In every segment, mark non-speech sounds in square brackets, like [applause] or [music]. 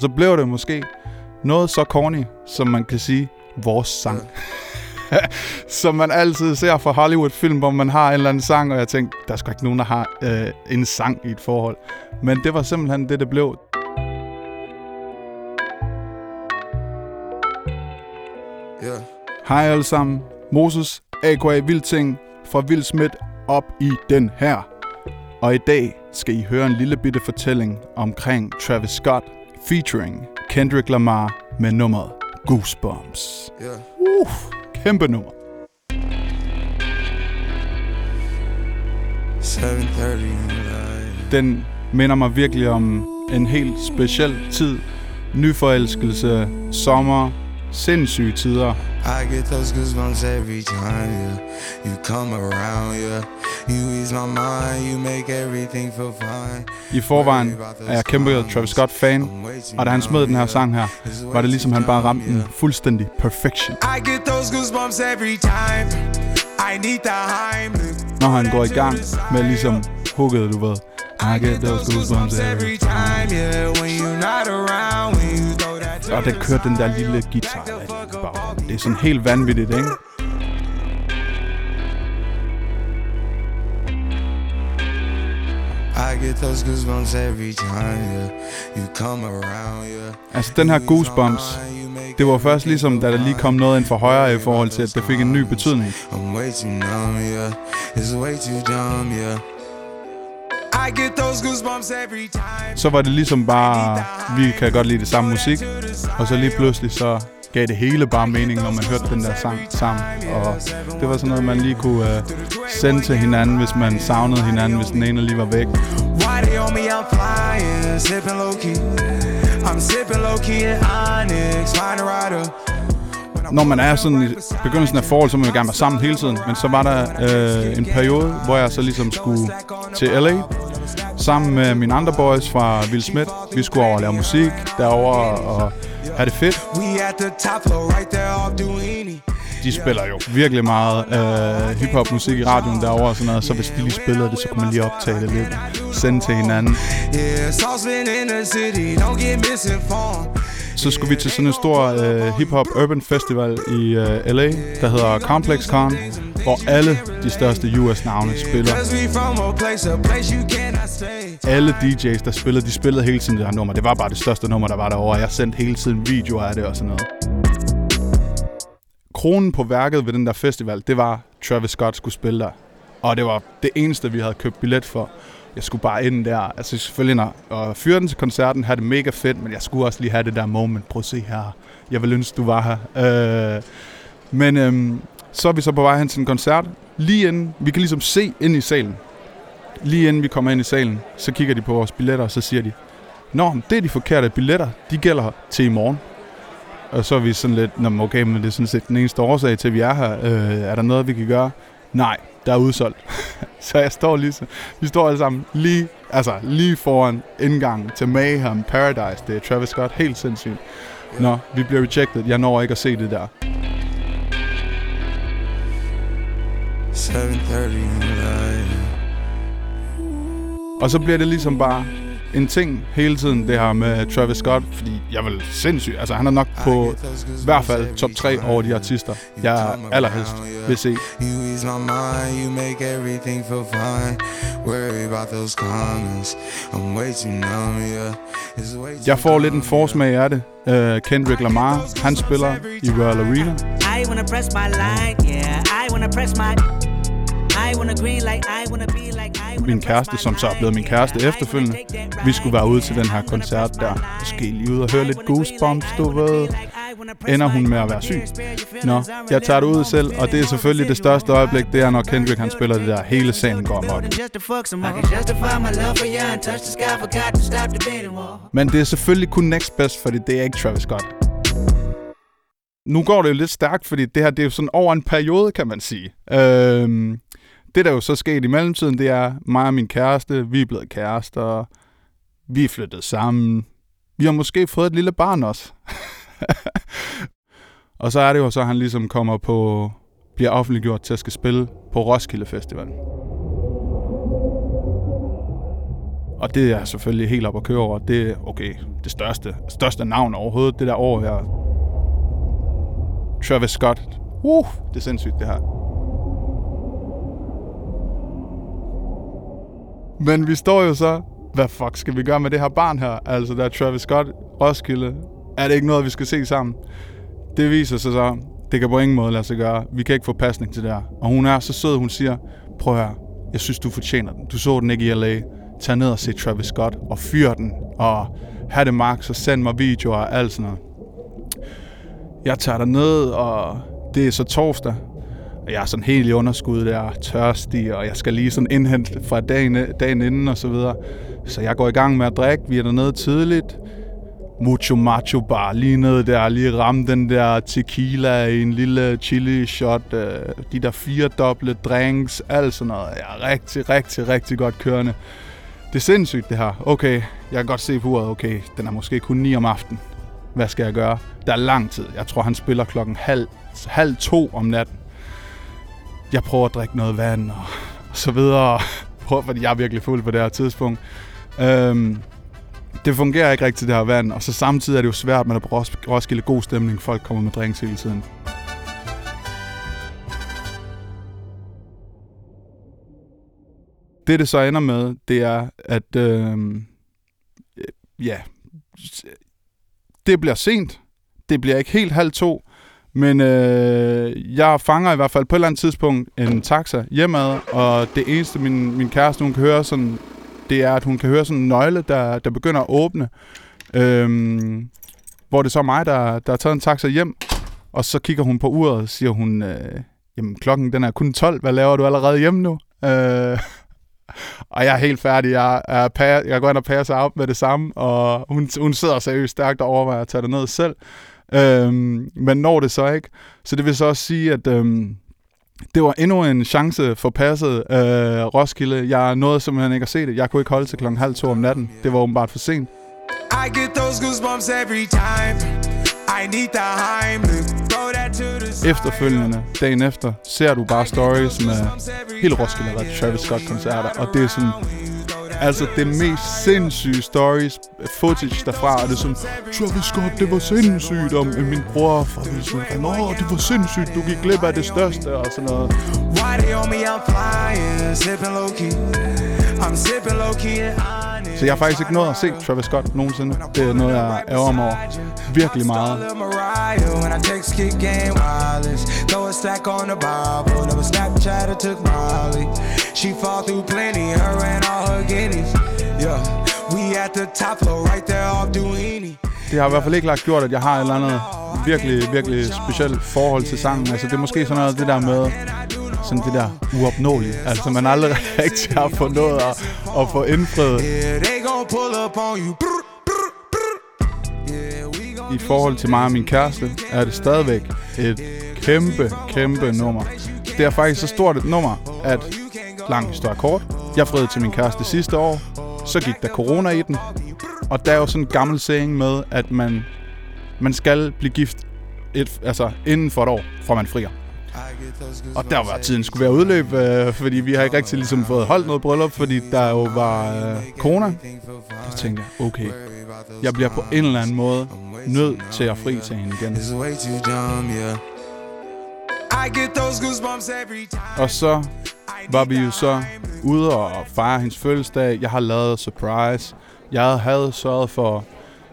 Så blev det måske noget så corny, som man kan sige, vores sang. [laughs] som man altid ser fra Hollywood-film, hvor man har en eller anden sang, og jeg tænkte, der er sgu ikke nogen, der har øh, en sang i et forhold. Men det var simpelthen det, det blev. Yeah. Hej alle sammen. Moses, a.k.a. Vildting fra Vildsmidt op i den her. Og i dag skal I høre en lille bitte fortælling omkring Travis Scott featuring Kendrick Lamar med nummeret Goosebumps. Yeah. Uh, kæmpe nummer. 7:30 in the night. Den minder mig virkelig om en helt speciel tid. Nyforelskelse, sommer, sindssyge tider. I get those goosebumps every time, yeah. You come around, yeah. You ease my mind, you make everything feel fine. I forvejen er jeg kæmpe Travis Scott-fan, og da han smed den her sang her, var det ligesom han bare ramte den fuldstændig perfection. I get those goosebumps every time. I need the Heimlich. Når han går i gang med ligesom hugget, du ved. I get those goosebumps every time, yeah. When you're not around, Og der kørte den der lille guitar i baggrunden. Det er sådan helt vanvittigt, ikke? I get those goosebumps every time, yeah. You come around, yeah. Altså den her Goosebumps, det var først ligesom, da der lige kom noget ind for højre i forhold til, at det fik en ny betydning. I'm way too numb, yeah. It's way too dumb, yeah. I get those goosebumps every time. Så var det ligesom bare, vi kan godt lide det samme musik, og så lige pludselig så gav det hele bare mening, når man hørte den der sang sammen. Og det var sådan noget, man lige kunne uh, sende til hinanden, hvis man savnede hinanden, hvis den ene lige var væk. Why they on me? I'm flying, sipping low key. I'm sipping low key in Onyx, find a rider. Når man er sådan i begyndelsen af forhold, så må man gerne være sammen hele tiden. Men så var der øh, en periode, hvor jeg så ligesom skulle til LA, sammen med mine andre boys fra Will Smith. Vi skulle over og lave musik derover og have det fedt. We at the top floor, right there off Duini. De spiller jo virkelig meget øh, hiphop musik i radioen derovre og sådan noget. Så hvis de lige spillede det, så kunne man lige optage det lidt. Sende til hinanden. Så skulle vi til sådan en stor øh, hip-hop urban festival i øh, LA, der hedder Complex Con, hvor alle de største US-navne spiller. Alle DJ's, der spillede, de spillede hele tiden det her nummer. Det var bare det største nummer, der var derovre. Jeg sendte hele tiden videoer af det og sådan noget. Kronen på værket ved den der festival, det var, Travis Scott skulle spille der. Og det var det eneste, vi havde købt billet for. Jeg skulle bare ind der. Altså selvfølgelig når, og fyre den til koncerten, have det mega fedt, men jeg skulle også lige have det der moment. Prøv at se her. Jeg vil ønske, du var her. Øh, men øhm, så er vi så på vej hen til en koncert. Lige inden, vi kan ligesom se ind i salen. Lige inden vi kommer ind i salen, så kigger de på vores billetter, og så siger de, Nå, det er de forkerte billetter. De gælder til i morgen. Og så er vi sådan lidt, Nå, okay, men det er sådan set den eneste årsag til, at vi er her. Øh, er der noget, vi kan gøre? Nej, der er udsolgt. [laughs] så jeg står lige, så- vi står alle sammen lige, altså lige foran indgangen til Mayhem Paradise. Det er Travis Scott, helt sindssygt. Nå, vi bliver rejected. Jeg når ikke at se det der. 7:30 in the night. Og så bliver det ligesom bare en ting hele tiden, det her med Travis Scott, fordi jeg vil sindssygt, altså han er nok på i hvert fald top 3 over de artister, jeg allerhelst vil se. You ease my mind, you make everything feel fine. Worry about those comments. I'm way too numb, yeah. It's way too Jeg får lidt en forsmag af det. Uh, Kendrick Lamar, han spiller i Royal Arena. I wanna press my line, yeah. I wanna press my. Min kæreste, som så er blevet min kæreste efterfølgende. Vi skulle være ude til den her koncert der. Måske lige ud og høre lidt Goosebumps, du ved. Ender hun med at være syg? Nå, jeg tager det ud selv, og det er selvfølgelig det største øjeblik, det er når Kendrick han spiller det der. Hele salen går amok. Men det er selvfølgelig kun next best, fordi det er ikke Travis Scott. Nu går det jo lidt stærkt, fordi det her det er jo sådan over en periode, kan man sige. Øhm, det, der jo så skete i mellemtiden, det er mig og min kæreste, vi er blevet kærester, vi er flyttet sammen, vi har måske fået et lille barn også. [laughs] og så er det jo så, at han ligesom kommer på, bliver offentliggjort til at skal spille på Roskilde Festival. Og det er selvfølgelig helt op at køre over. Det er, okay, det største, største navn overhovedet, det der år her. Travis Scott. Uh, det er sindssygt, det her. Men vi står jo så, hvad fuck skal vi gøre med det her barn her? Altså, der er Travis Scott, Roskilde. Er det ikke noget, vi skal se sammen? Det viser sig så, det kan på ingen måde lade sig gøre. Vi kan ikke få pasning til det her. Og hun er så sød, hun siger, prøv her, jeg synes, du fortjener den. Du så den ikke i LA. Tag ned og se Travis Scott og fyr den. Og have det max og send mig videoer og alt sådan noget. Jeg tager der ned, og det er så torsdag. Og jeg er sådan helt i underskud der, tørstig, og jeg skal lige sådan indhente fra dagen, dagen inden og så videre. Så jeg går i gang med at drikke. Vi er dernede tidligt. Mucho Macho Bar, lige nede der, lige ramme den der tequila i en lille chili shot, øh, de der fire doble drinks, alt sådan noget. Jeg er rigtig, rigtig, rigtig godt kørende. Det er sindssygt det her. Okay, jeg kan godt se på uret, okay, den er måske kun 9 om aftenen. Hvad skal jeg gøre? Der er lang tid. Jeg tror, han spiller klokken halv, halv to om natten. Jeg prøver at drikke noget vand og, så videre. [laughs] Prøver, fordi jeg er virkelig fuld på det her tidspunkt. Øhm, det fungerer ikke rigtigt, det her vand. Og så samtidig er det jo svært med at på Roskilde god stemning. Folk kommer med drinks hele tiden. Det, det så ender med, det er, at øh, ja, det bliver sent. Det bliver ikke helt halv to. Men øh, jeg fanger i hvert fald på et eller andet tidspunkt en taxa hjemad, og det eneste, min, min kæreste hun kan høre, sådan, det er, at hun kan høre sådan en nøgle, der, der begynder at åbne. Øhm, hvor det så er mig, der, der har taget en taxa hjem, og så kigger hun på uret, og siger hun, øh, jamen klokken den er kun 12, hvad laver du allerede hjemme nu? Øh, [laughs] og jeg er helt færdig. Jeg, er, jeg går ind og passer op med det samme, og hun, hun sidder seriøst stærkt og overvejer at tage det ned selv. Øhm, men når det så ikke. Så det vil så også sige, at øhm, det var endnu en chance for passet øh, Roskilde. Jeg nåede simpelthen ikke at se det. Jeg kunne ikke holde til klokken halv to om natten. Det var åbenbart for sent. I get those goosebumps every time. I need the Heimlich. Efterfølgende, dagen efter, ser du bare stories med hele Roskilde og Travis Scott-koncerter, og det er sådan, Altså, det mest sindssyge stories, footage derfra, og det er sådan, Travis Scott, det var sindssygt, og min bror fra sådan, Nå, det var sindssygt, du gik glip af det største, og sådan noget. Why they on me, I'm flying, sipping low key. I'm sipping low key så jeg har faktisk ikke nået at se Travis Scott nogensinde. Det er noget, jeg ærger mig over virkelig meget. She fall through plenty, her and guineas. Yeah, we at the top floor, right there off Duini. Det har i hvert fald ikke lagt gjort, at jeg har et eller andet virkelig, virkelig specielt forhold til sangen. Altså, det er måske sådan noget det der med, sådan det der uopnåelige. Altså, man aldrig [laughs] rigtig har fået noget at, at få indfriet. I forhold til mig og min kæreste, er det stadigvæk et kæmpe, kæmpe nummer. Det er faktisk så stort et nummer, at lang historie kort. Jeg friede til min kæreste sidste år. Så gik der corona i den. Og der er jo sådan en gammel saying med, at man, man skal blive gift et, altså inden for et år, fra man frier. Og der var tiden skulle være udløb, øh, fordi vi har ikke rigtig ligesom fået holdt noget bryllup, fordi der jo var øh, corona. Så tænkte jeg, okay, jeg bliver på en eller anden måde nødt til at fri til hende igen. Og så var vi jo så ude og fejre hendes fødselsdag. Jeg har lavet surprise. Jeg havde sørget for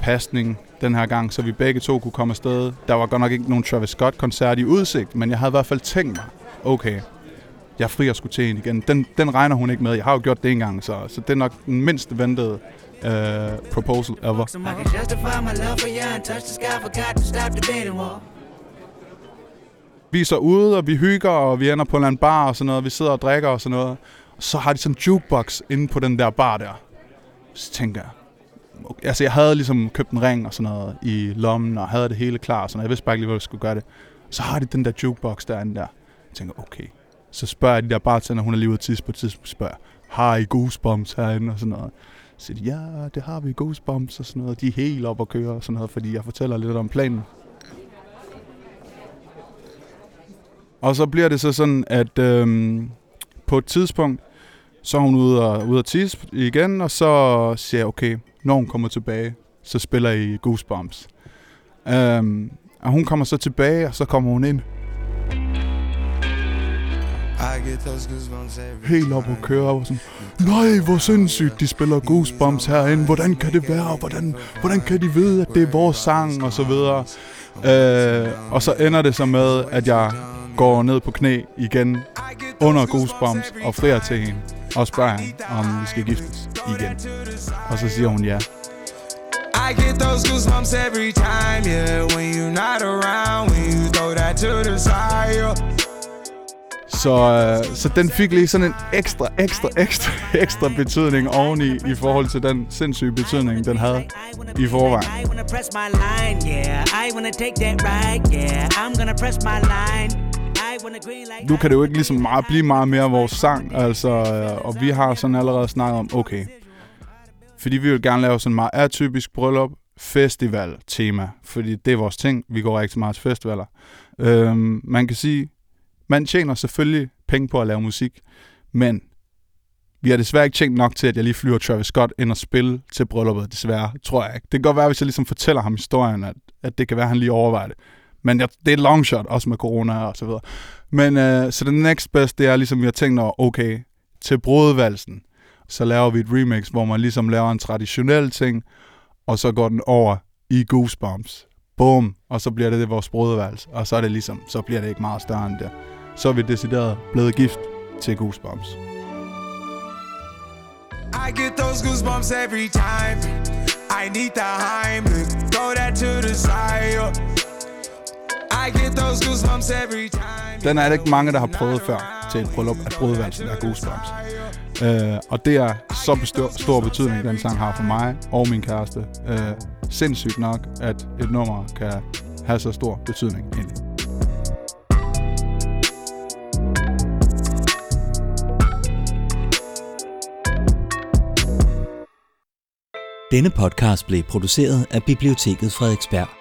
pasning den her gang, så vi begge to kunne komme afsted. Der var godt nok ikke nogen Travis Scott-koncert i udsigt, men jeg havde i hvert fald tænkt mig, okay, jeg er fri skulle til hende igen. Den, den regner hun ikke med. Jeg har jo gjort det engang, så, så det er nok den mindst ventede uh, proposal ever. Vi er så ude, og vi hygger, og vi ender på en eller anden bar og sådan noget. Vi sidder og drikker og sådan noget. Og så har de sådan en jukebox inde på den der bar der. Så tænker jeg, okay, altså jeg havde ligesom købt en ring og sådan noget i lommen, og havde det hele klar, og sådan noget. Jeg vidste bare ikke lige, hvor jeg skulle gøre det. Så har de den der jukebox derinde der. Jeg tænker, okay. Så spørger jeg de der bartender, hun er lige ude tids på tidspunkt, spørger, har I goosebumps herinde og sådan noget. Så siger de, ja, det har vi goosebumps og sådan noget. De er helt op at køre og sådan noget, fordi jeg fortæller lidt om planen. Og så bliver det så sådan, at øhm, på et tidspunkt, Så er hun ude og, ude og tisse igen, og så siger jeg, okay, når hun kommer tilbage, så spiller I Goosebumps. Um, og hun kommer så tilbage, og så kommer hun ind helt op og kører og sådan, nej, hvor sindssygt, de spiller Goosebumps herinde, hvordan kan det være, hvordan, hvordan kan de vide, at det er vores sang, og så videre. Øh, og så ender det så med, at jeg går ned på knæ igen under Goosebumps og frier til hende og spørger hende, om vi skal giftes igen. Og så siger hun ja. I get those goosebumps every time, yeah. When you're not around, when you throw that to the side. Så, øh, så den fik lige sådan en ekstra, ekstra, ekstra, ekstra betydning oveni i forhold til den sindssyge betydning, den havde i forvejen. I wanna press my line, yeah. I wanna take that ride, yeah. I'm gonna press my line. Nu kan det jo ikke ligesom meget, blive meget mere vores sang, altså, øh, og vi har sådan allerede snakket om, okay, fordi vi vil gerne lave sådan meget atypisk bryllup, festival tema, fordi det er vores ting, vi går rigtig meget til festivaler. Øhm, man kan sige, man tjener selvfølgelig penge på at lave musik, men vi har desværre ikke tjent nok til, at jeg lige flyver Travis Scott ind og spille til brylluppet, desværre, tror jeg ikke. Det kan godt være, hvis jeg ligesom fortæller ham historien, at, at det kan være, at han lige overvejer det. Men jeg, det er et long shot, også med corona og så videre. Men øh, så det next best, det er ligesom, vi har tænkt over, okay, til brudvalsen, så laver vi et remix, hvor man ligesom laver en traditionel ting, og så går den over i Goosebumps. Boom. Og så bliver det, det vores brudvalg. Og så er det ligesom, så bliver det ikke meget større end det. Så er vi decideret blevet gift til Goosebumps. I get those goosebumps every time. I need the Heimlich, throw that to the side. Den er der ikke mange, der har prøvet før til et bryllup, at brudvalsen er Goosebumps. Uh, og det er så bestor, stor betydning, den sang har for mig og min kæreste. Uh, sindssygt nok, at et nummer kan have så stor betydning egentlig. Denne podcast blev produceret af Biblioteket Frederiksberg.